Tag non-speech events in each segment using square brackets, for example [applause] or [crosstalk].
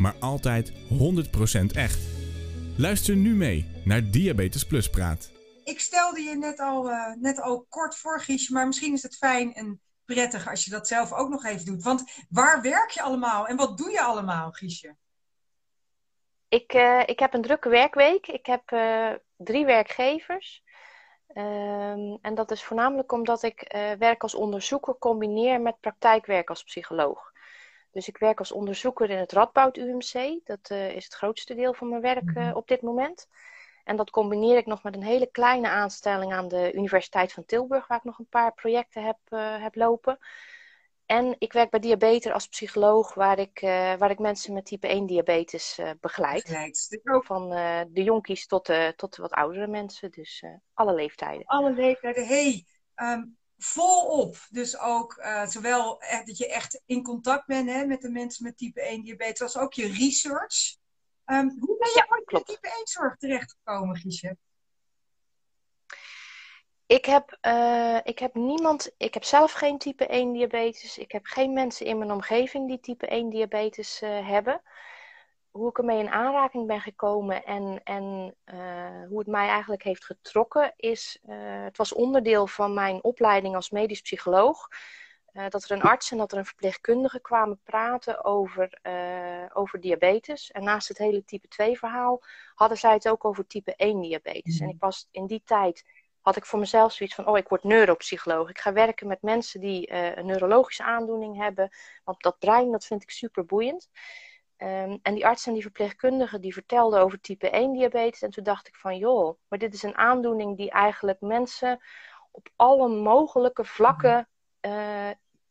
maar altijd 100% echt. Luister nu mee naar Diabetes Plus Praat. Ik stelde je net al, eh, net al kort voor, Giesje, maar misschien is het fijn en prettig als je dat zelf ook nog even doet. Want waar werk je allemaal en wat doe je allemaal, Giesje? Ik, eh, ik heb een drukke werkweek. Ik heb eh, drie werkgevers. Ehm, en dat is voornamelijk omdat ik werk als onderzoeker combineer met praktijkwerk als psycholoog. Dus ik werk als onderzoeker in het Radboud UMC. Dat is het grootste deel van mijn werk Mhm. op dit moment. En dat combineer ik nog met een hele kleine aanstelling aan de Universiteit van Tilburg, waar ik nog een paar projecten heb, eh, heb lopen. En ik werk bij Diabetes als psycholoog, waar ik, eh, waar ik mensen met type 1 diabetes eh, begeleid. Begeleid. Ook Van eh, de jonkies tot de, tot de wat oudere mensen, dus eh, alle leeftijden. alle leeftijden. Hey, ehm, volop. Dus ook eh, zowel echt, dat je echt in contact bent hè, met de mensen met type 1 diabetes, als ook je research. Ehm, hoe ben je Ja, ooit in type 1 zorg terechtgekomen, Giesje? Ik heb, eh, ik heb niemand, ik heb zelf geen type 1 diabetes. Ik heb geen mensen in mijn omgeving die type 1 diabetes eh, hebben. Hoe ik ermee in aanraking ben gekomen en, en eh, hoe het mij eigenlijk heeft getrokken, is, eh, het was onderdeel van mijn opleiding als medisch psycholoog. eh, dat er een arts en dat er een verpleegkundige kwamen praten over, over diabetes. En naast het hele type 2 verhaal hadden zij het ook over type 1 diabetes. Mhm. En ik was in die tijd had ik voor mezelf zoiets van: oh, ik word neuropsycholoog. Ik ga werken met mensen die een neurologische aandoening hebben. Want dat brein, dat vind ik super boeiend. Ehm, en die arts en die verpleegkundige die vertelden over type 1 diabetes. En toen dacht ik van, joh, maar dit is een aandoening die eigenlijk mensen op alle mogelijke vlakken eh,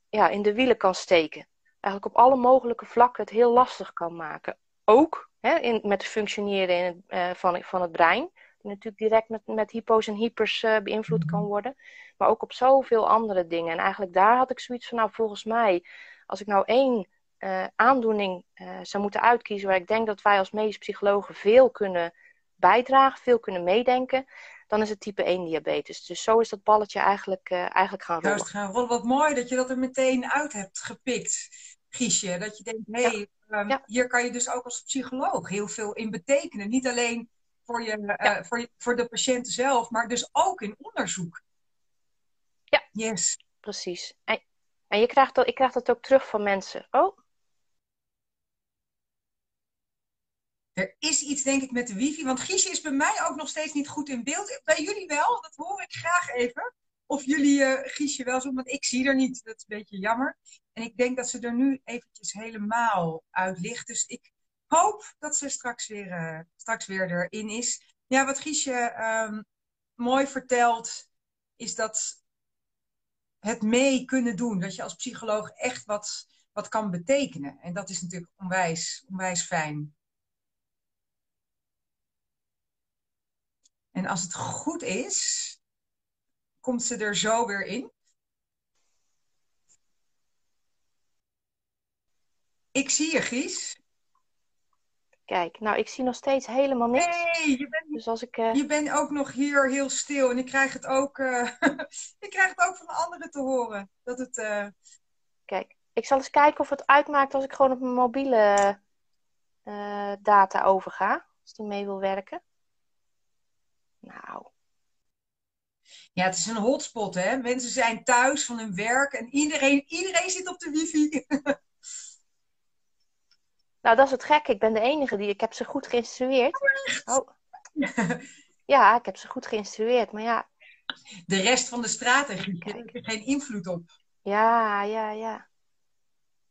ja, in de wielen kan steken. Eigenlijk op alle mogelijke vlakken het heel lastig kan maken. Ook hè, in, met het functioneren in het, eh, van, van het brein die natuurlijk direct met, met hypo's en hypers eh, beïnvloed kan worden. Maar ook op zoveel andere dingen. En eigenlijk daar had ik zoiets van, nou volgens mij, als ik nou één eh, aandoening eh, zou moeten uitkiezen waar ik denk dat wij als medisch psychologen veel kunnen bijdragen, veel kunnen meedenken, dan is het type 1 diabetes. Dus zo is dat balletje eigenlijk, eh, eigenlijk gaan rollen. Juist gaan rollen. Wat mooi dat je dat er meteen uit hebt gepikt, Giesje. Dat je denkt, hé, hey, ehm, Ja. hier kan je dus ook als psycholoog heel veel in betekenen. Niet alleen voor, je, Ja. voor, je, voor de patiënten zelf, maar dus ook in onderzoek. Ja. Yes. Precies. En, en je krijgt dat, ik krijg dat ook terug van mensen. Oh, Er is iets, denk ik, met de wifi. Want Giesje is bij mij ook nog steeds niet goed in beeld. Bij jullie wel, dat hoor ik graag even. Of jullie eh Giesje wel zo, want ik zie er niet. Dat is een beetje jammer. En ik denk dat ze er nu eventjes helemaal uit ligt. Dus ik hoop dat ze straks weer, eh, straks weer erin is. Ja, wat Giesje ehm, mooi vertelt, is dat het mee kunnen doen. Dat je als psycholoog echt wat, wat kan betekenen. En dat is natuurlijk onwijs, onwijs fijn. En als het goed is, komt ze er zo weer in. Ik zie je, Gies. kijk. Nou, ik zie nog steeds helemaal niks. hey, je bent, Dus als ik... eh, je bent ook nog hier heel stil. En ik krijg het ook, eh, [laughs] ik krijg het ook van anderen te horen. Dat het, eh, Kijk, ik zal eens kijken of het uitmaakt als ik gewoon op mijn mobiele data overga. Als die mee wil werken. Nou, ja, het is een hotspot, hè. Mensen zijn thuis van hun werk en iedereen, iedereen zit op de wifi. [laughs] nou, dat is het gekke. Ik ben de enige die... Ik heb ze goed geïnstrueerd. Oh, [laughs] ja, ik heb ze goed geïnstrueerd. Maar ja, De rest van de daar Kijk. heb je geen invloed op. ja, ja, ja.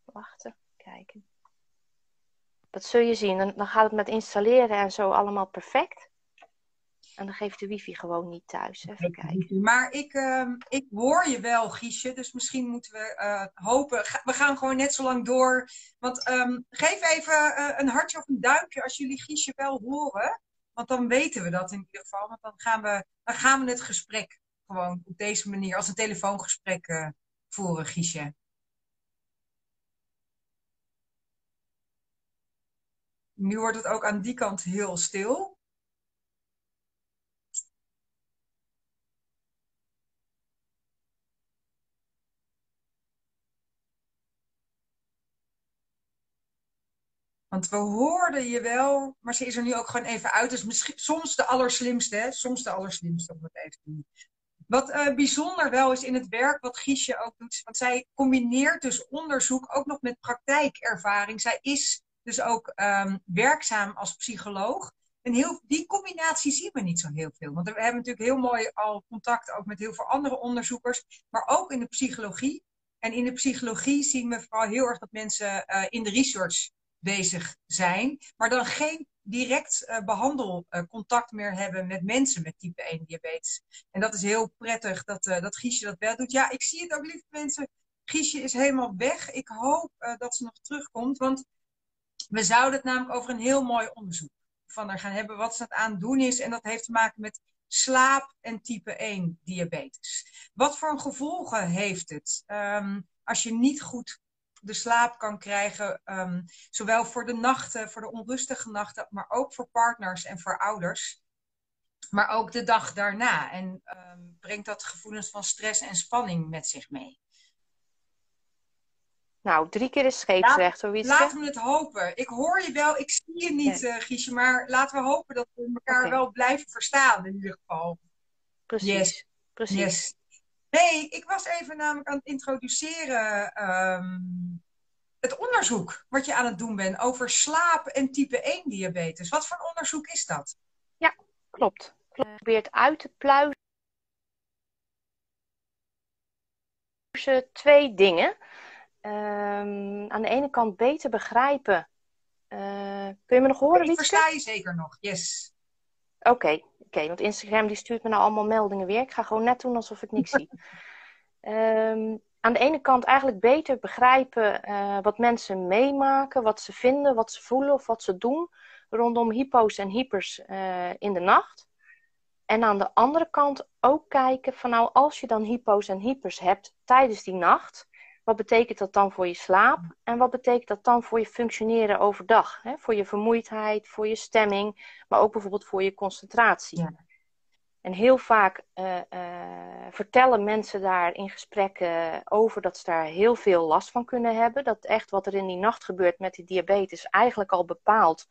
Wachten, kijken. Dat zul je zien. Dan, dan gaat het met installeren en zo allemaal perfect. En dan geeft de wifi gewoon niet thuis. Even kijken. Maar ik, uh, ik hoor je wel, Giesje. Dus misschien moeten we uh, hopen. we gaan gewoon net zo lang door. Want um, geef even uh, een hartje of een duimpje als jullie Giesje wel horen. Want dan weten we dat in ieder geval. Want dan gaan we, dan gaan we het gesprek gewoon op deze manier, als een telefoongesprek uh, voeren, Giesje. Nu wordt het ook aan die kant heel stil. Want we hoorden je wel, maar ze is er nu ook gewoon even uit. Dus misschien soms de allerslimste, soms de allerslimste om het even. Wat uh, bijzonder wel is in het werk wat Giesje ook doet, want zij combineert dus onderzoek ook nog met praktijkervaring. Zij is dus ook um, werkzaam als psycholoog. En heel, die combinatie zien we niet zo heel veel. Want we hebben natuurlijk heel mooi al contact ook met heel veel andere onderzoekers, maar ook in de psychologie. En in de psychologie zien we vooral heel erg dat mensen uh, in de research bezig zijn, maar dan geen direct uh, behandelcontact meer hebben met mensen met type 1 diabetes. En dat is heel prettig dat, uh, dat Giesje dat wel doet. Ja, ik zie het ook, lieve mensen. Giesje is helemaal weg. Ik hoop uh, dat ze nog terugkomt, want we zouden het namelijk over een heel mooi onderzoek van haar gaan hebben wat ze aan het doen is. En dat heeft te maken met slaap en type 1 diabetes. Wat voor gevolgen heeft het um, als je niet goed de slaap kan krijgen, um, zowel voor de nachten, voor de onrustige nachten, maar ook voor partners en voor ouders. Maar ook de dag daarna. En um, brengt dat gevoelens van stress en spanning met zich mee. Nou, drie keer is scheepsrecht, Laat, Laten we het hopen. Ik hoor je wel, ik zie je niet, nee. uh, Giesje, maar laten we hopen dat we elkaar okay. wel blijven verstaan in ieder geval. Precies, yes. precies. Yes. Nee, ik was even namelijk aan het introduceren um, het onderzoek wat je aan het doen bent over slaap en type 1 diabetes. Wat voor onderzoek is dat? Ja, klopt. Je probeert uit te pluizen twee dingen. Um, aan de ene kant beter begrijpen. Uh, kun je me nog horen? Ik versta je zeker nog, yes. Oké, okay, okay, want Instagram die stuurt me nou allemaal meldingen weer. Ik ga gewoon net doen alsof ik niks zie. Um, [laughs] aan de ene kant eigenlijk beter begrijpen uh, wat mensen meemaken, wat ze vinden, wat ze voelen of wat ze doen rondom hypo's en hypers uh, in de nacht. En aan de andere kant ook kijken van nou, als je dan hypo's en hypers hebt tijdens die nacht, wat betekent dat dan voor je slaap? En wat betekent dat dan voor je functioneren overdag? Hè? Voor je vermoeidheid, voor je stemming, maar ook bijvoorbeeld voor je concentratie. Ja. En heel vaak uh, uh, vertellen mensen daar in gesprekken over dat ze daar heel veel last van kunnen hebben. Dat echt wat er in die nacht gebeurt met die diabetes eigenlijk al bepaalt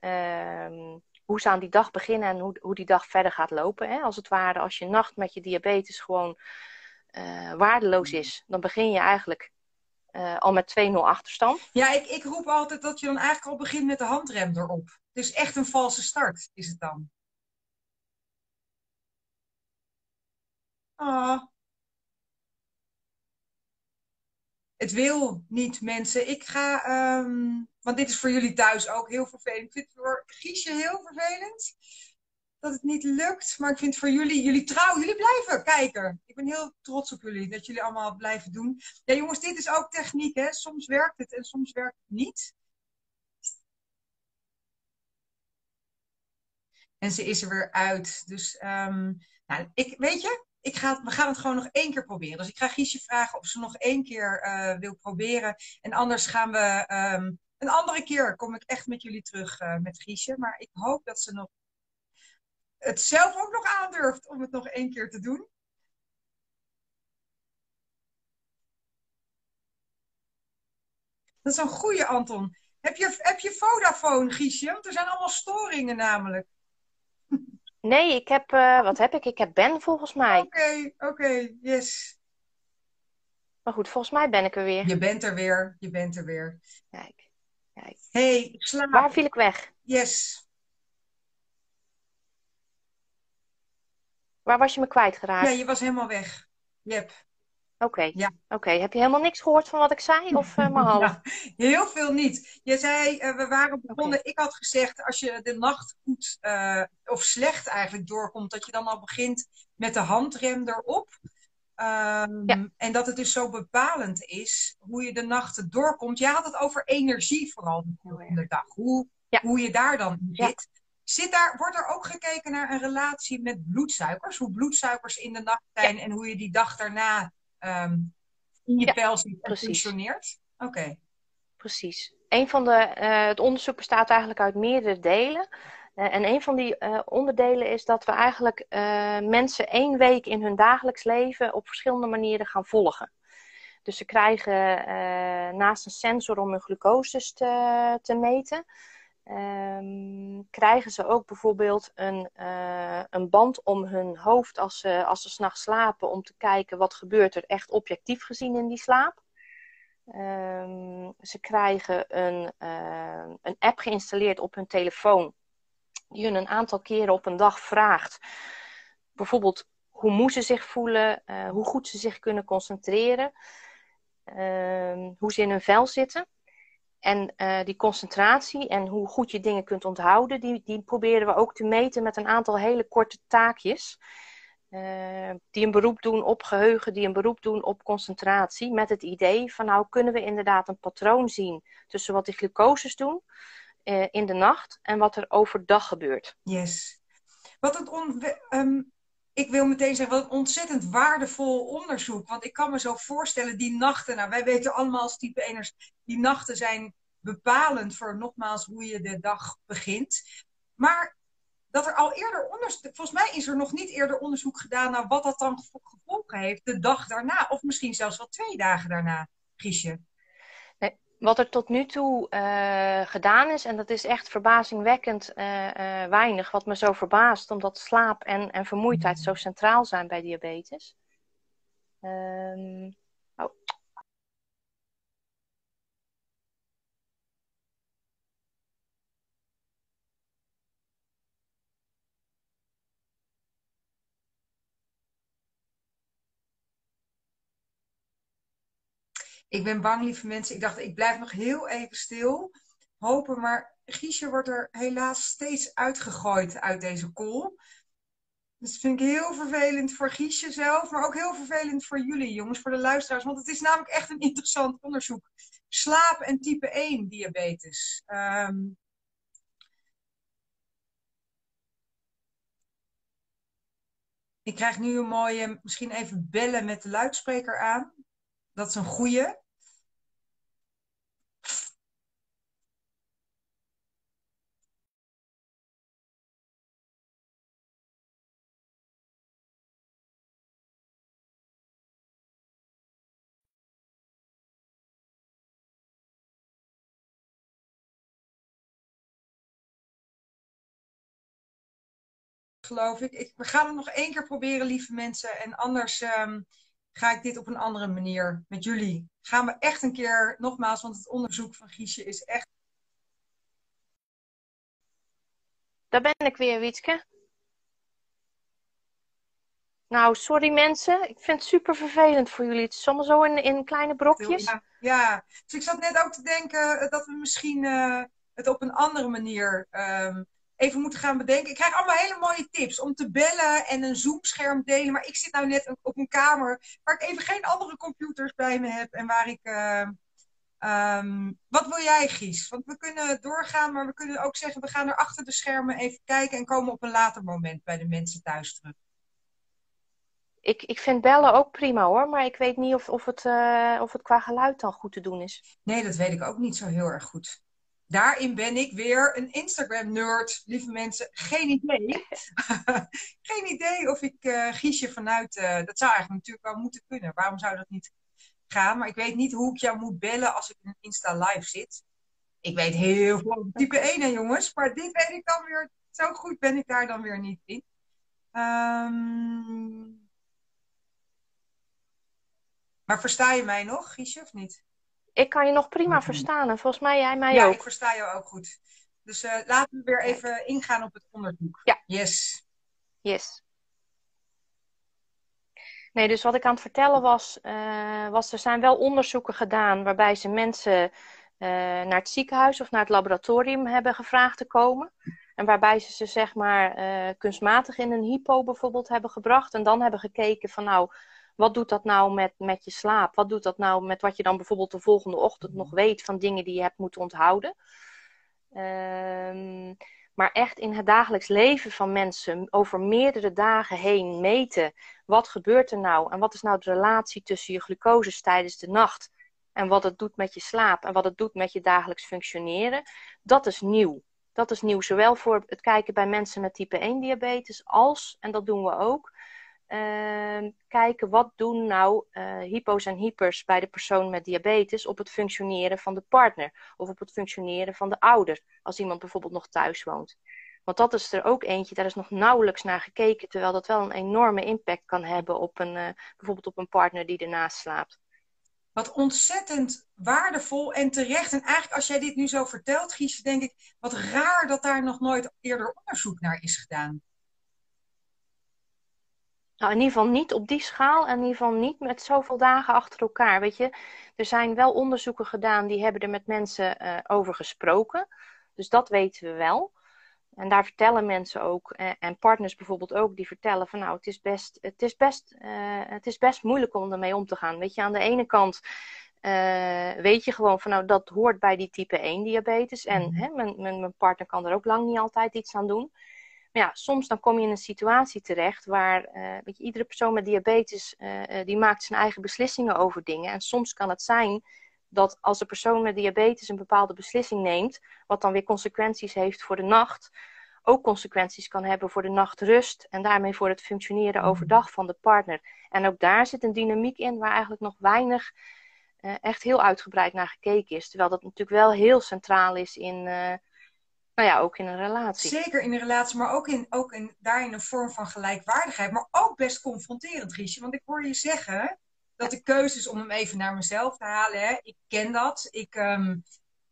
uh, hoe ze aan die dag beginnen en hoe, hoe die dag verder gaat lopen. Hè? Als het ware, als je nacht met je diabetes gewoon uh, waardeloos is, dan begin je eigenlijk uh, al met 2-0 achterstand. Ja, ik, ik roep altijd dat je dan eigenlijk al begint met de handrem erop. Dus echt een valse start is het dan. Oh. Het wil niet, mensen. Ik ga, um, want dit is voor jullie thuis ook heel vervelend. Ik vind het voor Giesje heel vervelend dat het niet lukt. Maar ik vind voor jullie, jullie trouw, jullie blijven kijken. Ik ben heel trots op jullie, dat jullie allemaal blijven doen. Ja, jongens, dit is ook techniek, hè. Soms werkt het en soms werkt het niet. En ze is er weer uit. Dus, um, nou, ik, weet je, ik ga, we gaan het gewoon nog één keer proberen. Dus ik ga Giesje vragen of ze nog één keer uh, wil proberen. En anders gaan we, um, een andere keer kom ik echt met jullie terug uh, met Giesje. Maar ik hoop dat ze nog het zelf ook nog aandurft om het nog één keer te doen. Dat is een goede, Anton. Heb je, heb je Vodafone, Giesje? Want er zijn allemaal storingen namelijk. Nee, ik heb, uh, wat heb ik? Ik heb Ben volgens mij. Oké, okay, oké, okay, yes. Maar goed, volgens mij ben ik er weer. Je bent er weer, je bent er weer. Kijk, kijk. hey, slaap. Waar viel ik weg? Yes. Waar was je me kwijtgeraakt? Ja, je was helemaal weg. Yep. Oké. Ja. Oké. Heb je helemaal niks gehoord van wat ik zei? Of uh, maar half? [laughs] Ja, heel veel niet. Je zei, uh, we waren begonnen. Ik had gezegd, als je de nacht goed uh, of slecht eigenlijk doorkomt, dat je dan al begint met de handrem erop. Um, Ja. En dat het dus zo bepalend is hoe je de nachten doorkomt. Je had het over energie vooral de dag. Hoe, Ja. hoe je daar dan in zit. Zit daar, wordt er ook gekeken naar een relatie met bloedsuikers? Hoe bloedsuikers in de nacht zijn en hoe je die dag daarna ehm, in je Ja, pijl en functioneert? Oké. Precies. Een van de, eh, het onderzoek bestaat eigenlijk uit meerdere delen. Eh, en een van die eh, onderdelen is dat we eigenlijk mensen één week in hun dagelijks leven op verschillende manieren gaan volgen. Dus ze krijgen naast een sensor om hun glucose te, te meten, ehm, krijgen ze ook bijvoorbeeld een, eh, een band om hun hoofd als ze, als ze s'nachts slapen, om te kijken wat gebeurt er echt objectief gezien in die slaap. Ehm, ze krijgen een, eh, een app geïnstalleerd op hun telefoon, die hun een aantal keren op een dag vraagt. Bijvoorbeeld hoe moe ze zich voelen, eh, hoe goed ze zich kunnen concentreren, ehm, hoe ze in hun vel zitten. En eh, die concentratie en hoe goed je dingen kunt onthouden, die, die proberen we ook te meten met een aantal hele korte taakjes. eh, die een beroep doen op geheugen, die een beroep doen op concentratie. Met het idee van nou kunnen we inderdaad een patroon zien tussen wat die glucoses doen eh, in de nacht en wat er overdag gebeurt. Yes. Wat het on- ehm, ik wil meteen zeggen, wat een ontzettend waardevol onderzoek. Want ik kan me zo voorstellen, die nachten, nou wij weten allemaal als type eners, die nachten zijn bepalend voor nogmaals hoe je de dag begint. Maar dat er al eerder onderzoek, volgens mij is er nog niet eerder onderzoek gedaan naar wat dat dan gevo- gevolgen heeft de dag daarna. Of misschien zelfs wel twee dagen daarna, Giesje. Wat er tot nu toe eh, gedaan is, en dat is echt verbazingwekkend eh, eh, weinig, wat me zo verbaast, omdat slaap en, en vermoeidheid zo centraal zijn bij diabetes. Ehm, Ik ben bang, lieve mensen. Ik dacht, ik blijf nog heel even stil. Hopen, maar Giesje wordt er helaas steeds uitgegooid uit deze call. Dus dat vind ik heel vervelend voor Giesje zelf, maar ook heel vervelend voor jullie, jongens, voor de luisteraars. Want het is namelijk echt een interessant onderzoek. Slaap en type 1 diabetes. Ehm, ik krijg nu een mooie, misschien even bellen met de luidspreker aan. Dat is een goeie. Geloof ik. ik. We gaan het nog één keer proberen, lieve mensen. En anders ehm, ga ik dit op een andere manier met jullie. Gaan we echt een keer, nogmaals, want het onderzoek van Giesje is echt. Daar ben ik weer, Wietske. Nou, sorry mensen. Ik vind het super vervelend voor jullie. Het is allemaal zo in, in kleine brokjes. Ja, ja, dus ik zat net ook te denken dat we misschien eh, het op een andere manier ehm, even moeten gaan bedenken. Ik krijg allemaal hele mooie tips om te bellen en een zoomscherm delen. Maar ik zit nou net op een kamer waar ik even geen andere computers bij me heb. En waar ik... eh, ehm, wat wil jij, Gies? Want we kunnen doorgaan, maar we kunnen ook zeggen... we gaan er achter de schermen even kijken... en komen op een later moment bij de mensen thuis terug. Ik, ik vind bellen ook prima hoor, maar ik weet niet of, of, het, eh, of het qua geluid dan goed te doen is. Nee, dat weet ik ook niet zo heel erg goed. Daarin ben ik weer een Instagram-nerd, lieve mensen. Geen idee. [laughs] Geen idee of ik eh Giesje vanuit... eh, dat zou eigenlijk natuurlijk wel moeten kunnen. Waarom zou dat niet gaan? Maar ik weet niet hoe ik jou moet bellen als ik in een Insta-live zit. Ik weet heel veel type 1, hè, jongens. Maar dit weet ik dan weer... Zo goed ben ik daar dan weer niet in. Ehm, Maar versta je mij nog, Giesje, of niet? Ik kan je nog prima verstaan en volgens mij jij mij ja, ook. ik versta jou ook goed. Dus eh, laten we weer even ingaan op het onderzoek. Ja. Yes. Yes. Nee, dus wat ik aan het vertellen was, uh, was er zijn wel onderzoeken gedaan waarbij ze mensen uh, naar het ziekenhuis of naar het laboratorium hebben gevraagd te komen. En waarbij ze ze zeg maar kunstmatig in een hypo bijvoorbeeld hebben gebracht. En dan hebben gekeken van nou, wat doet dat nou met, met je slaap? Wat doet dat nou met wat je dan bijvoorbeeld de volgende ochtend nog weet van dingen die je hebt moeten onthouden? Ehm maar echt in het dagelijks leven van mensen over meerdere dagen heen meten. Wat gebeurt er nou? En wat is nou de relatie tussen je glucose tijdens de nacht? En wat het doet met je slaap en wat het doet met je dagelijks functioneren. Dat is nieuw. Dat is nieuw, zowel voor het kijken bij mensen met type 1 diabetes als, en dat doen we ook, uh, kijken wat doen nou uh, hypo's en hypers bij de persoon met diabetes op het functioneren van de partner of op het functioneren van de ouder, als iemand bijvoorbeeld nog thuis woont. Want dat is er ook eentje, daar is nog nauwelijks naar gekeken, terwijl dat wel een enorme impact kan hebben op een, uh, bijvoorbeeld op een partner die ernaast slaapt. Wat ontzettend waardevol en terecht. En eigenlijk als jij dit nu zo vertelt, Gies, denk ik, wat raar dat daar nog nooit eerder onderzoek naar is gedaan. Nou, in ieder geval niet op die schaal en in ieder geval niet met zoveel dagen achter elkaar. Weet je, er zijn wel onderzoeken gedaan die hebben er met mensen uh, over gesproken. Dus dat weten we wel. En daar vertellen mensen ook, uh, en partners bijvoorbeeld ook, die vertellen van nou, het is best, het is best, uh, het is best moeilijk om ermee om te gaan. Weet je, aan de ene kant weet je gewoon van nou, dat hoort bij die type 1 diabetes. En mm. hè, mijn, mijn, mijn partner kan er ook lang niet altijd iets aan doen. Maar ja, soms dan kom je in een situatie terecht waar uh, weet je, iedere persoon met diabetes uh, die maakt zijn eigen beslissingen over dingen. En soms kan het zijn dat als de persoon met diabetes een bepaalde beslissing neemt, wat dan weer consequenties heeft voor de nacht, ook consequenties kan hebben voor de nachtrust en daarmee voor het functioneren mm. overdag van de partner. En ook daar zit een dynamiek in waar eigenlijk nog weinig uh, echt heel uitgebreid naar gekeken is. Terwijl dat natuurlijk wel heel centraal is in nou ja, ook in een relatie. Zeker in een relatie, maar ook, in, ook in, daarin een vorm van gelijkwaardigheid. Maar ook best confronterend, Riesje. Want ik hoor je zeggen dat de keuze is om hem even naar mezelf te halen. Hè. Ik ken dat. Ik um,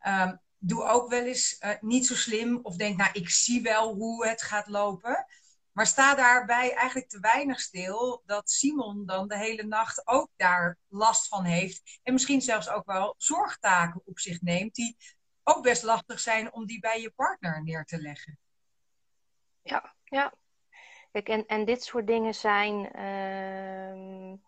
um, doe ook wel eens uh, niet zo slim. Of denk, nou, ik zie wel hoe het gaat lopen. Maar sta daarbij eigenlijk te weinig stil dat Simon dan de hele nacht ook daar last van heeft. En misschien zelfs ook wel zorgtaken op zich neemt die ook best lastig zijn om die bij je partner neer te leggen. Ja, ja. Kijk, en, en dit soort dingen zijn. Uh,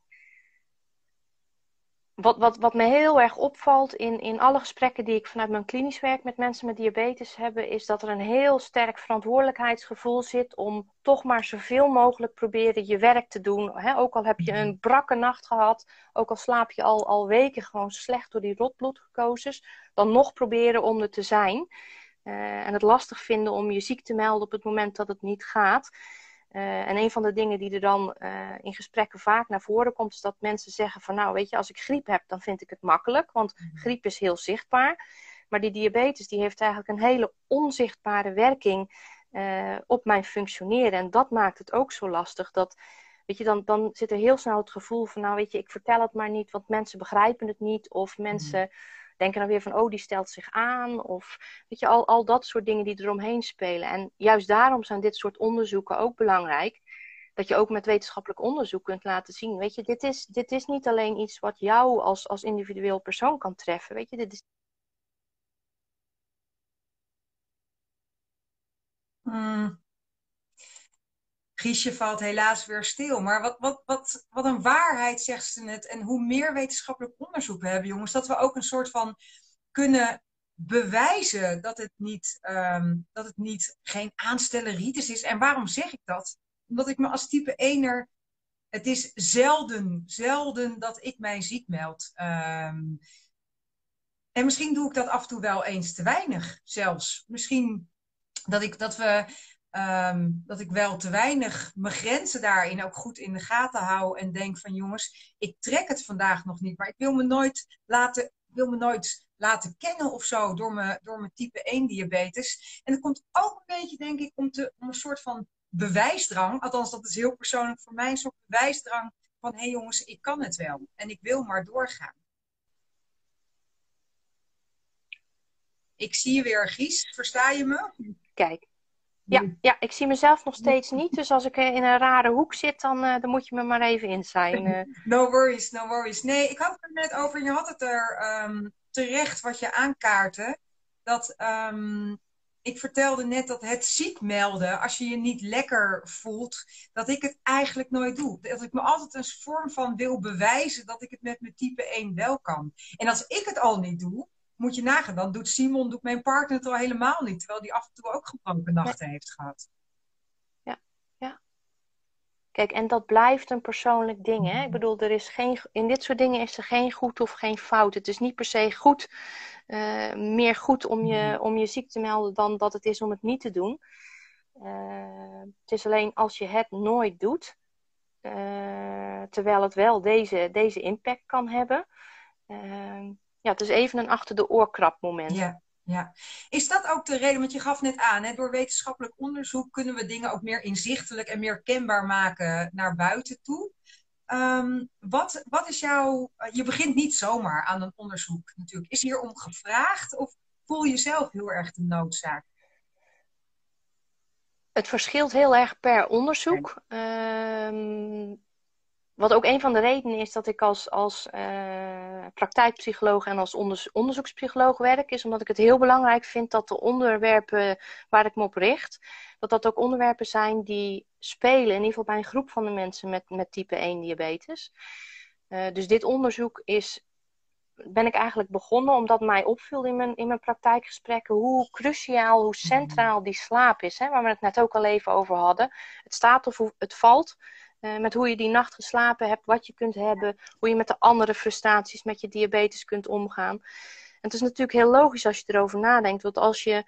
wat, wat, wat me heel erg opvalt in, in alle gesprekken die ik vanuit mijn klinisch werk met mensen met diabetes heb, is dat er een heel sterk verantwoordelijkheidsgevoel zit om toch maar zoveel mogelijk proberen je werk te doen. Ook al heb je een brakke nacht gehad, ook al slaap je al, al weken gewoon slecht door die rotbloedglucoses, dan nog proberen om er te zijn. Uh, en het lastig vinden om je ziek te melden op het moment dat het niet gaat. Uh, en een van de dingen die er dan uh, in gesprekken vaak naar voren komt, is dat mensen zeggen van nou weet je, als ik griep heb, dan vind ik het makkelijk, want mhm. griep is heel zichtbaar. Maar die diabetes die heeft eigenlijk een hele onzichtbare werking uh, op mijn functioneren. En dat maakt het ook zo lastig dat, weet je, dan, dan zit er heel snel het gevoel van nou weet je, ik vertel het maar niet, want mensen begrijpen het niet. Of mensen mm denken dan weer van, oh, die stelt zich aan. Of weet je, al, al dat soort dingen die eromheen spelen. En juist daarom zijn dit soort onderzoeken ook belangrijk. Dat je ook met wetenschappelijk onderzoek kunt laten zien. Weet je, dit is, dit is niet alleen iets wat jou als, als individueel persoon kan treffen. Weet je, dit is. Hmm. Giesje valt helaas weer stil. Maar wat, wat, wat, wat een waarheid zegt ze het. En hoe meer wetenschappelijk onderzoek we hebben, jongens, dat we ook een soort van kunnen bewijzen dat het niet, um, dat het niet geen aanstelleritis is. En waarom zeg ik dat? Omdat ik me als type 1er. Het is zelden, zelden dat ik mij ziek meld. Um, en misschien doe ik dat af en toe wel eens te weinig zelfs. Misschien dat, ik, dat we Um, dat ik wel te weinig mijn grenzen daarin ook goed in de gaten hou. En denk van jongens, ik trek het vandaag nog niet. Maar ik wil me nooit laten, wil me nooit laten kennen of zo door mijn, door mijn type 1 diabetes. En dat komt ook een beetje, denk ik, om, te, om een soort van bewijsdrang. Althans, dat is heel persoonlijk voor mij een soort bewijsdrang van hé hey jongens, ik kan het wel. En ik wil maar doorgaan. Ik zie je weer, Gies. Versta je me? Kijk, Ja, ja, ik zie mezelf nog steeds niet. Dus als ik in een rare hoek zit, dan, uh, dan moet je me maar even in zijn. Uh. [laughs] No worries, no worries. Nee, ik had het net over, je had het er um, terecht wat je aankaarten. Dat um, ik vertelde net dat het ziek melden, als je je niet lekker voelt, dat ik het eigenlijk nooit doe. Dat ik me altijd een vorm van wil bewijzen dat ik het met mijn type 1 wel kan. En als ik het al niet doe, moet je nagaan, dan doet Simon, doet mijn partner het al helemaal niet. Terwijl die af en toe ook gebroken nachten heeft gehad. Ja, ja. Kijk, en dat blijft een persoonlijk ding. Hè? Ik bedoel, er is geen, in dit soort dingen is er geen goed of geen fout. Het is niet per se goed, uh, meer goed om je, om je ziek te melden dan dat het is om het niet te doen. Uh, het is alleen als je het nooit doet, uh, terwijl het wel deze, deze impact kan hebben ja, het is even een achter de oorkrap moment. Ja, ja. Is dat ook de reden, want je gaf net aan, hè, door wetenschappelijk onderzoek kunnen we dingen ook meer inzichtelijk en meer kenbaar maken naar buiten toe. Um, wat, wat is jouw. Je begint niet zomaar aan een onderzoek natuurlijk. Is hier om gevraagd of voel je zelf heel erg de noodzaak? Het verschilt heel erg per onderzoek. Um, wat ook een van de redenen is dat ik als, als uh, praktijkpsycholoog en als onderzoekspsycholoog werk, is omdat ik het heel belangrijk vind dat de onderwerpen waar ik me op richt, dat dat ook onderwerpen zijn die spelen, in ieder geval bij een groep van de mensen met, met type 1 diabetes. Uh, dus dit onderzoek is, ben ik eigenlijk begonnen omdat mij opviel in mijn, in mijn praktijkgesprekken hoe cruciaal, hoe centraal die slaap is, hè, waar we het net ook al even over hadden. Het staat of het valt uh, met hoe je die nacht geslapen hebt, wat je kunt hebben, hoe je met de andere frustraties met je diabetes kunt omgaan. En het is natuurlijk heel logisch als je erover nadenkt, want als je,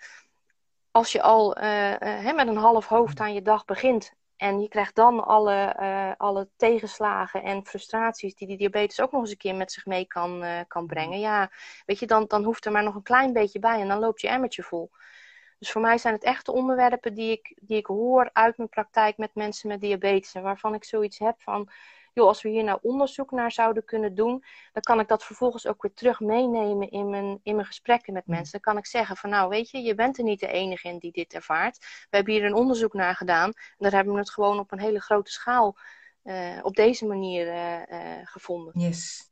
als je al uh, uh, met een half hoofd aan je dag begint en je krijgt dan alle, alle tegenslagen en frustraties die die diabetes ook nog eens een keer met zich mee kan, kan brengen, ja, weet je, dan, dan hoeft er maar nog een klein beetje bij en dan loopt je emmertje vol. Dus voor mij zijn het echte onderwerpen die ik, die ik hoor uit mijn praktijk met mensen met diabetes. En waarvan ik zoiets heb van, joh, als we hier nou onderzoek naar zouden kunnen doen, dan kan ik dat vervolgens ook weer terug meenemen in mijn, in mijn gesprekken met mensen. Dan kan ik zeggen van, nou weet je, je bent er niet de enige in die dit ervaart. We hebben hier een onderzoek naar gedaan. En daar hebben we het gewoon op een hele grote schaal uh, op deze manier uh, uh, gevonden. Yes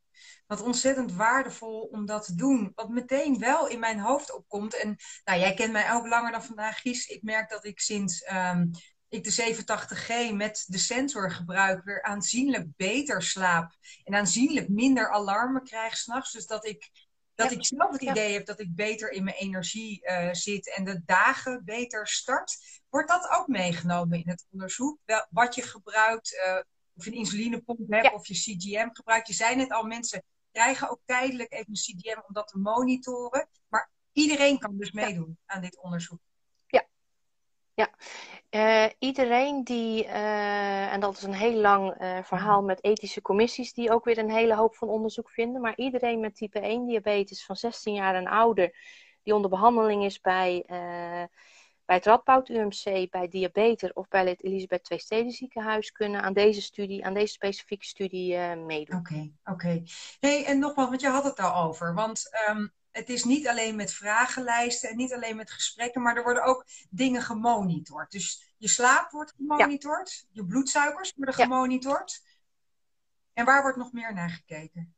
wat ontzettend waardevol om dat te doen. Wat meteen wel in mijn hoofd opkomt. En nou, jij kent mij ook langer dan vandaag, Gies. Ik merk dat ik sinds um, ik de 87G met de sensor gebruik, weer aanzienlijk beter slaap. En aanzienlijk minder alarmen krijg s'nachts. Dus dat ik, dat ik zelf het idee heb dat ik beter in mijn energie uh, zit en de dagen beter start. Wordt dat ook meegenomen in het onderzoek? Wel, wat je gebruikt, uh, of je een insulinepomp hebt ja. of je CGM gebruikt. Je zei net al, mensen krijgen ook tijdelijk even een CDM om dat te monitoren. Maar iedereen kan dus meedoen aan dit onderzoek. Ja, ja. Uh, iedereen die, uh, en dat is een heel lang uh, verhaal met ethische commissies, die ook weer een hele hoop van onderzoek vinden. Maar iedereen met type 1 diabetes van 16 jaar en ouder, die onder behandeling is bij bij het Radboud UMC, bij Diabetes of bij het Elisabeth II Steden ziekenhuis kunnen aan deze studie, aan deze specifieke studie uh, meedoen. Oké, okay, oké. Okay. Hey, en nogmaals, want je had het al over. Want um, het is niet alleen met vragenlijsten en niet alleen met gesprekken, maar er worden ook dingen gemonitord. Dus je slaap wordt gemonitord, ja. je bloedsuikers worden ja. gemonitord. En waar wordt nog meer naar gekeken?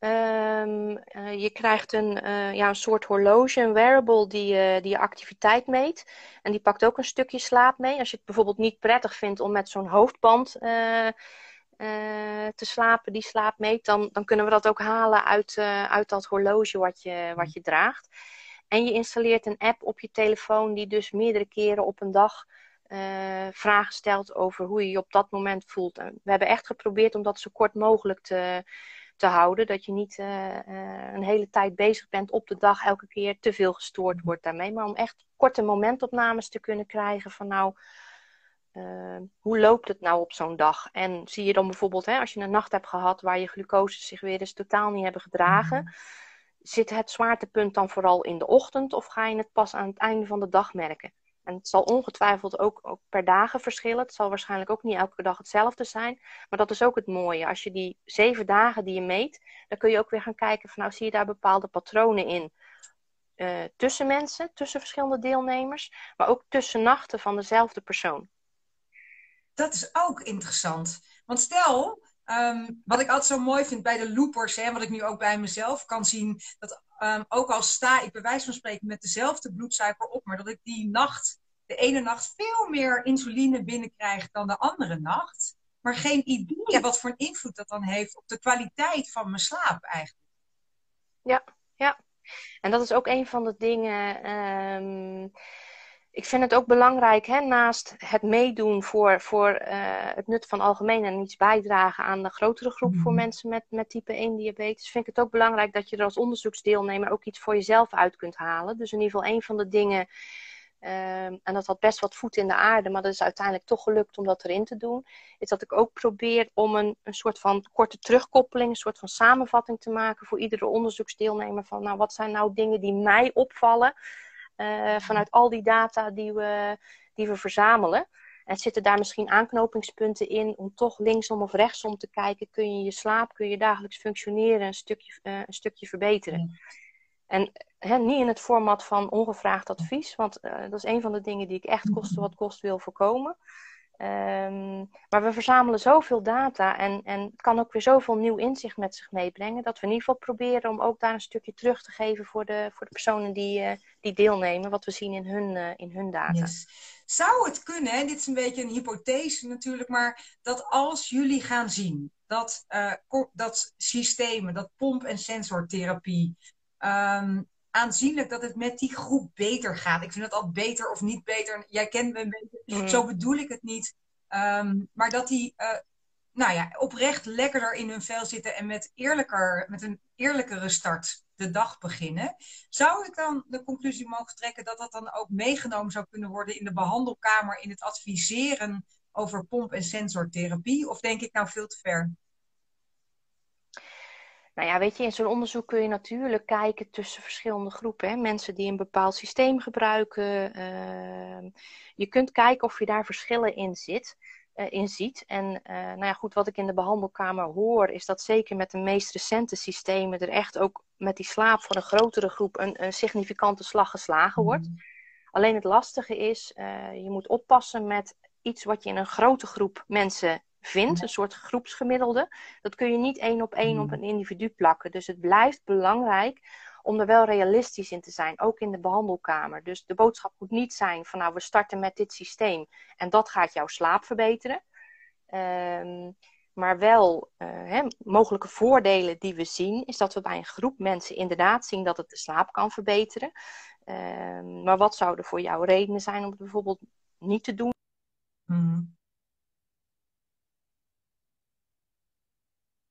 Um, uh, je krijgt een, uh, ja, een soort horloge, een wearable die, uh, die je activiteit meet. En die pakt ook een stukje slaap mee. Als je het bijvoorbeeld niet prettig vindt om met zo'n hoofdband te slapen, die slaap meet, dan, dan kunnen we dat ook halen uit, uit dat horloge wat je, wat je draagt. En je installeert een app op je telefoon die dus meerdere keren op een dag vragen stelt over hoe je je op dat moment voelt. En we hebben echt geprobeerd om dat zo kort mogelijk te te houden. Dat je niet uh, uh, een hele tijd bezig bent op de dag, elke keer te veel gestoord wordt daarmee. Maar om echt korte momentopnames te kunnen krijgen van nou, uh, hoe loopt het nou op zo'n dag? En zie je dan bijvoorbeeld, hè, als je een nacht hebt gehad waar je glucose zich weer eens totaal niet hebben gedragen. Mm. Zit het zwaartepunt dan vooral in de ochtend of ga je het pas aan het einde van de dag merken? En het zal ongetwijfeld ook, ook, per dagen verschillen. Het zal waarschijnlijk ook niet elke dag hetzelfde zijn. Maar dat is ook het mooie. Als je die zeven dagen die je meet, dan kun je ook weer gaan kijken van nou zie je daar bepaalde patronen in. uh, tussen mensen, tussen verschillende deelnemers, maar ook tussen nachten van dezelfde persoon. Dat is ook interessant. Want stel, ehm, wat ik altijd zo mooi vind bij de loopers, hè, wat ik nu ook bij mezelf kan zien, dat um, ook al sta ik bij wijze van spreken met dezelfde bloedsuiker op, maar dat ik die nacht, de ene nacht, veel meer insuline binnenkrijg dan de andere nacht. Maar geen idee wat voor een invloed dat dan heeft op de kwaliteit van mijn slaap eigenlijk. Ja, ja. En dat is ook een van de dingen. Um, ik vind het ook belangrijk, hè, naast het meedoen voor, voor uh, het nut van algemeen en iets bijdragen aan de grotere groep voor mhm. mensen met, met type 1 diabetes, vind ik het ook belangrijk dat je er als onderzoeksdeelnemer ook iets voor jezelf uit kunt halen. Dus in ieder geval een van de dingen, uh, en dat had best wat voet in de aarde, maar dat is uiteindelijk toch gelukt om dat erin te doen, is dat ik ook probeer om een, een soort van korte terugkoppeling, een soort van samenvatting te maken voor iedere onderzoeksdeelnemer van, nou, wat zijn nou dingen die mij opvallen? uh, vanuit al die data die we, die we verzamelen. En zitten daar misschien aanknopingspunten in om toch linksom of rechtsom te kijken? Kun je je slaap, kun je dagelijks functioneren een stukje, uh, een stukje verbeteren? En niet in het format van ongevraagd advies, want uh, dat is een van de dingen die ik echt kosten wat kost wil voorkomen. Um, maar we verzamelen zoveel data en, en het kan ook weer zoveel nieuw inzicht met zich meebrengen, dat we in ieder geval proberen om ook daar een stukje terug te geven voor de, voor de personen die, uh, die deelnemen, wat we zien in hun, uh, in hun data. Yes. Zou het kunnen, hè? dit is een beetje een hypothese natuurlijk, maar dat als jullie gaan zien dat, uh, dat systemen, dat pomp- en sensortherapie, um, aanzienlijk dat het met die groep beter gaat. Ik vind het al beter of niet beter. Jij kent me een beetje. Mm. Zo bedoel ik het niet. Um, maar dat die uh, nou ja, oprecht lekkerder in hun vel zitten en met, eerlijker, met een eerlijkere start de dag beginnen. Zou ik dan de conclusie mogen trekken dat dat dan ook meegenomen zou kunnen worden in de behandelkamer in het adviseren over pomp- en sensortherapie? Of denk ik nou veel te ver? Nou ja, weet je, in zo'n onderzoek kun je natuurlijk kijken tussen verschillende groepen. Hè? Mensen die een bepaald systeem gebruiken. Uh, je kunt kijken of je daar verschillen in, zit, uh, in ziet. En uh, nou ja, goed, wat ik in de behandelkamer hoor, is dat zeker met de meest recente systemen er echt ook met die slaap voor een grotere groep een, een significante slag geslagen wordt. Mm. Alleen het lastige is, eh, je moet oppassen met iets wat je in een grote groep mensen vindt, een soort groepsgemiddelde, dat kun je niet één op één op hmm. een individu plakken. Dus het blijft belangrijk om er wel realistisch in te zijn, ook in de behandelkamer. Dus de boodschap moet niet zijn van nou, we starten met dit systeem en dat gaat jouw slaap verbeteren. Um, maar wel uh, hè, mogelijke voordelen die we zien, is dat we bij een groep mensen inderdaad zien dat het de slaap kan verbeteren. Um, maar wat zouden voor jou redenen zijn om het bijvoorbeeld niet te doen? Hmm.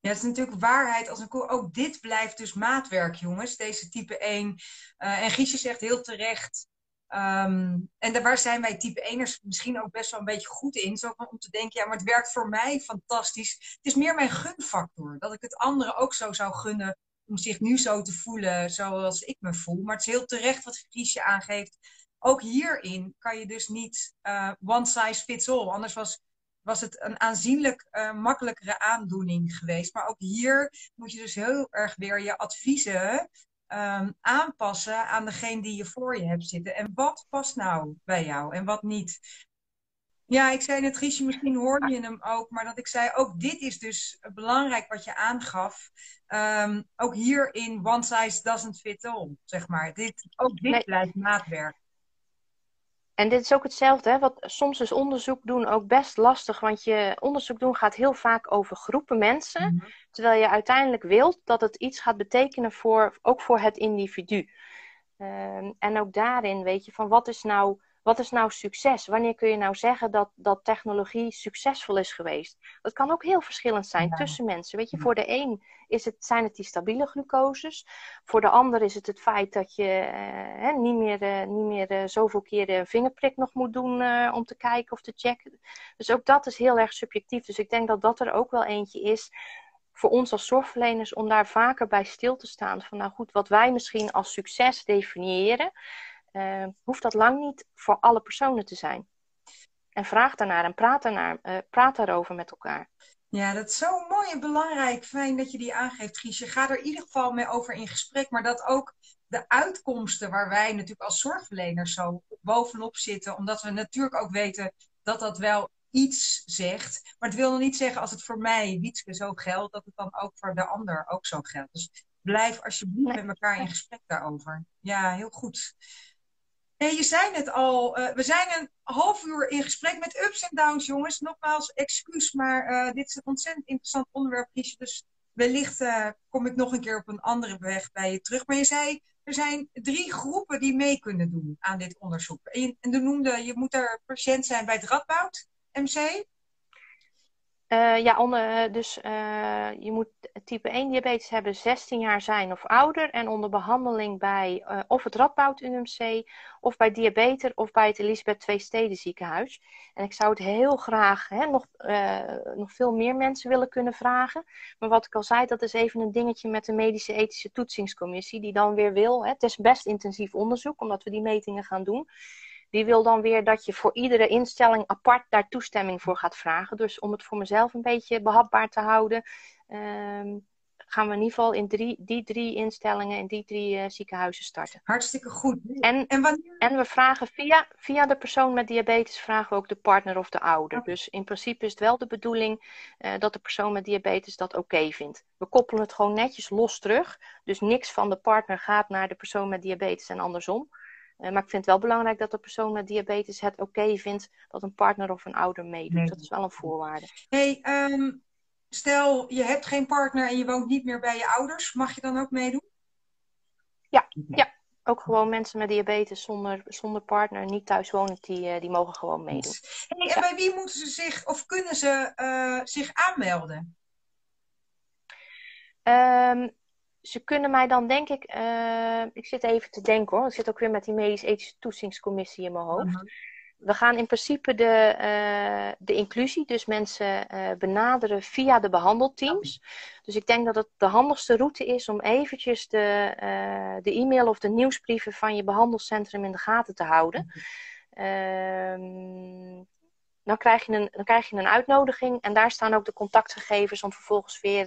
Het is natuurlijk waarheid als een koe. Ook dit blijft dus maatwerk, jongens. Deze type 1. Uh, eh, en Giesje zegt heel terecht. Um, en daar, waar zijn wij type 1ers misschien ook best wel een beetje goed in. Zo om te denken, ja, maar het werkt voor mij fantastisch. Het is meer mijn gunfactor. Dat ik het anderen ook zo zou gunnen om zich nu zo te voelen zoals ik me voel. Maar het is heel terecht wat Giesje aangeeft. Ook hierin kan je dus niet uh, one size fits all. Anders was was het een aanzienlijk uh, makkelijkere aandoening geweest. Maar ook hier moet je dus heel erg weer je adviezen um, aanpassen aan degene die je voor je hebt zitten. En wat past nou bij jou en wat niet? Ja, ik zei net, Riesje, misschien hoorde je hem ook, maar dat ik zei, ook dit is dus belangrijk wat je aangaf. Um, ook hierin, one size doesn't fit all, zeg maar. Dit, ook dit nee. blijft maatwerk. En dit is ook hetzelfde, hè? Wat, soms is onderzoek doen ook best lastig, want je onderzoek doen gaat heel vaak over groepen mensen, mhm. terwijl je uiteindelijk wilt dat het iets gaat betekenen voor, ook voor het individu. Um, en ook daarin weet je van wat is nou wat is nou succes? Wanneer kun je nou zeggen dat, dat technologie succesvol is geweest? Dat kan ook heel verschillend zijn tussen mensen. Weet je, voor de een is het, zijn het die stabiele glucoses. Voor de ander is het het feit dat je eh, niet meer, eh, niet meer uh, zoveel keer de vingerprik nog moet doen uh, om te kijken of te checken. Dus ook dat is heel erg subjectief. Dus ik denk dat dat er ook wel eentje is voor ons als zorgverleners om daar vaker bij stil te staan. Van nou goed, wat wij misschien als succes definiëren uh, hoeft dat lang niet voor alle personen te zijn. En vraag daarnaar en praat, daarnaar, uh, praat daarover met elkaar. Ja, dat is zo mooi en belangrijk. Fijn dat je die aangeeft, Giesje. Ga er in ieder geval mee over in gesprek. Maar dat ook de uitkomsten waar wij natuurlijk als zorgverleners zo bovenop zitten, omdat we natuurlijk ook weten dat dat wel iets zegt. Maar het wil nog niet zeggen als het voor mij, Wietske, zo geldt, dat het dan ook voor de ander ook zo geldt. Dus blijf alsjeblieft met elkaar in gesprek daarover. Ja, heel goed. Nee, je zei het al, uh, we zijn een half uur in gesprek met ups en downs, jongens. Nogmaals, excuus, maar uh, dit is een ontzettend interessant onderwerp, Dus wellicht uh, kom ik nog een keer op een andere weg bij je terug. Maar je zei, er zijn drie groepen die mee kunnen doen aan dit onderzoek. En je, en je noemde, je moet er patiënt zijn bij het Radboud MC. Uh, ja, onder, dus uh, je moet type 1 diabetes hebben, 16 jaar zijn of ouder en onder behandeling bij of het Radboud UMC of bij Diabetes of bij het Elisabeth II Steden ziekenhuis. En ik zou het heel graag hè, nog, nog veel meer mensen willen kunnen vragen. Maar wat ik al zei, dat is even een dingetje met de medische ethische toetsingscommissie die dan weer wil. Hè, het is best intensief onderzoek omdat we die metingen gaan doen. Die wil dan weer dat je voor iedere instelling apart daar toestemming voor gaat vragen. Dus om het voor mezelf een beetje behapbaar te houden, um, gaan we in ieder geval in drie, die drie instellingen, in die drie uh, ziekenhuizen starten. Hartstikke goed. En, en, wanneer... en we vragen via, via de persoon met diabetes vragen we ook de partner of de ouder. Dus in principe is het wel de bedoeling uh, dat de persoon met diabetes dat oké okay vindt. We koppelen het gewoon netjes los terug. Dus niks van de partner gaat naar de persoon met diabetes en andersom. Uh, maar ik vind het wel belangrijk dat de persoon met diabetes het oké okay vindt dat een partner of een ouder meedoet. Nee. Dat is wel een voorwaarde. Hey, um, stel je hebt geen partner en je woont niet meer bij je ouders, mag je dan ook meedoen? Ja, ja. ook gewoon mensen met diabetes zonder, zonder partner, niet thuis wonen, die, uh, die mogen gewoon meedoen. Hey, en ja. bij wie moeten ze zich of kunnen ze uh, zich aanmelden? Um, ze kunnen mij dan, denk ik, uh, ik zit even te denken hoor, ik zit ook weer met die medisch-ethische toetsingscommissie in mijn hoofd. Uh -huh. We gaan in principe de, uh, de inclusie, dus mensen benaderen via de behandelteams. Dus ik denk dat het de handigste route is om eventjes de, de e-mail of de nieuwsbrieven van je behandelcentrum in de gaten te houden. Ehm, dan krijg, je een, dan krijg je een uitnodiging en daar staan ook de contactgegevens om vervolgens weer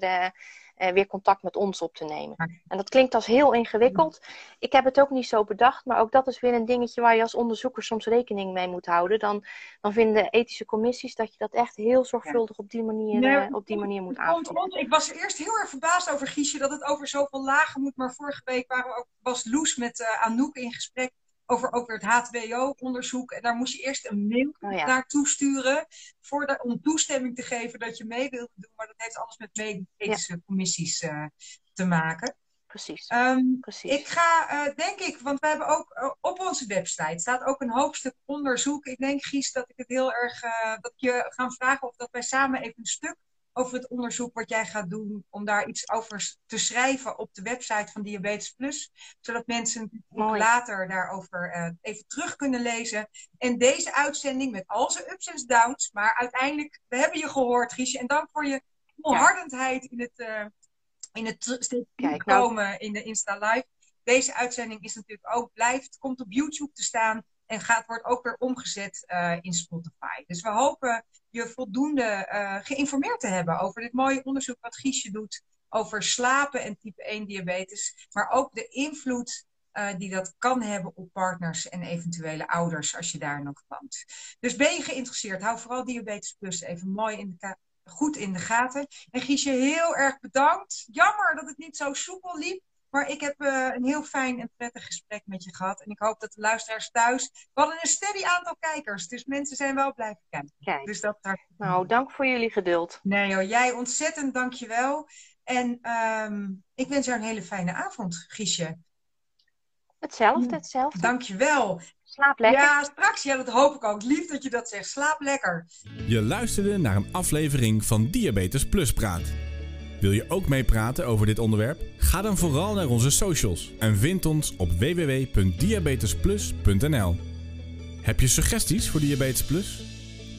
uh, weer contact met ons op te nemen. En dat klinkt als heel ingewikkeld. Ik heb het ook niet zo bedacht, maar ook dat is weer een dingetje waar je als onderzoeker soms rekening mee moet houden. Dan, dan vinden ethische commissies dat je dat echt heel zorgvuldig op die manier, nee, uh, op die manier moet aanvullen. Ik was eerst heel erg verbaasd over Giesje dat het over zoveel lagen moet, maar vorige week waren we ook, was Loes met uh, Anouk in gesprek over ook weer het HBO-onderzoek. En daar moest je eerst een mail oh, ja. naartoe sturen voor de, om toestemming te geven dat je mee wilde doen. Maar dat heeft alles met medische ja. commissies uh, te maken. Precies. Um, Precies. Ik ga, uh, denk ik, want we hebben ook uh, op onze website staat ook een hoofdstuk onderzoek. Ik denk, Gies, dat ik het heel erg, dat je gaan vragen of dat wij samen even een stuk over het onderzoek wat jij gaat doen, om daar iets over te schrijven op de website van Diabetes Plus, zodat mensen Mooi. later daarover uh, even terug kunnen lezen. En deze uitzending met al zijn ups en downs, maar uiteindelijk, we hebben je gehoord, Giesje, en dank voor je volhardendheid ja. in het, uh, in het Kijk, komen nou. in de Insta Live. Deze uitzending is natuurlijk ook, blijft, komt op YouTube te staan. En gaat, wordt ook weer omgezet uh, in Spotify. Dus we hopen je voldoende uh, geïnformeerd te hebben over dit mooie onderzoek wat Giesje doet over slapen en type 1 diabetes. Maar ook de invloed uh, die dat kan hebben op partners en eventuele ouders als je daar nog woont. Dus ben je geïnteresseerd, hou vooral Diabetes Plus even mooi in de goed in de gaten. En Giesje, heel erg bedankt. Jammer dat het niet zo soepel liep. Maar ik heb uh, een heel fijn en prettig gesprek met je gehad. En ik hoop dat de luisteraars thuis. We hadden een steady aantal kijkers. Dus mensen zijn wel blijven kijken. Kijk. Dus dat Nou, dank voor jullie geduld. Nee joh, jij ontzettend dankjewel. En um, ik wens jou een hele fijne avond, Giesje. Hetzelfde, hetzelfde. Dankjewel. Slaap lekker. Ja, straks. Ja, dat hoop ik ook. Lief dat je dat zegt. Slaap lekker. Je luisterde naar een aflevering van Diabetes Plus Praat. Wil je ook meepraten over dit onderwerp? Ga dan vooral naar onze socials en vind ons op www.diabetesplus.nl. Heb je suggesties voor Diabetes Plus?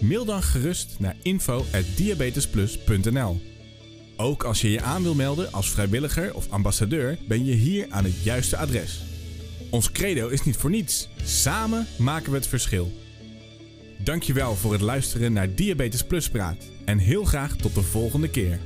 Mail dan gerust naar info@diabetesplus.nl. Ook als je je aan wil melden als vrijwilliger of ambassadeur, ben je hier aan het juiste adres. Ons credo is niet voor niets. Samen maken we het verschil. Dankjewel voor het luisteren naar Diabetes Plus Praat en heel graag tot de volgende keer.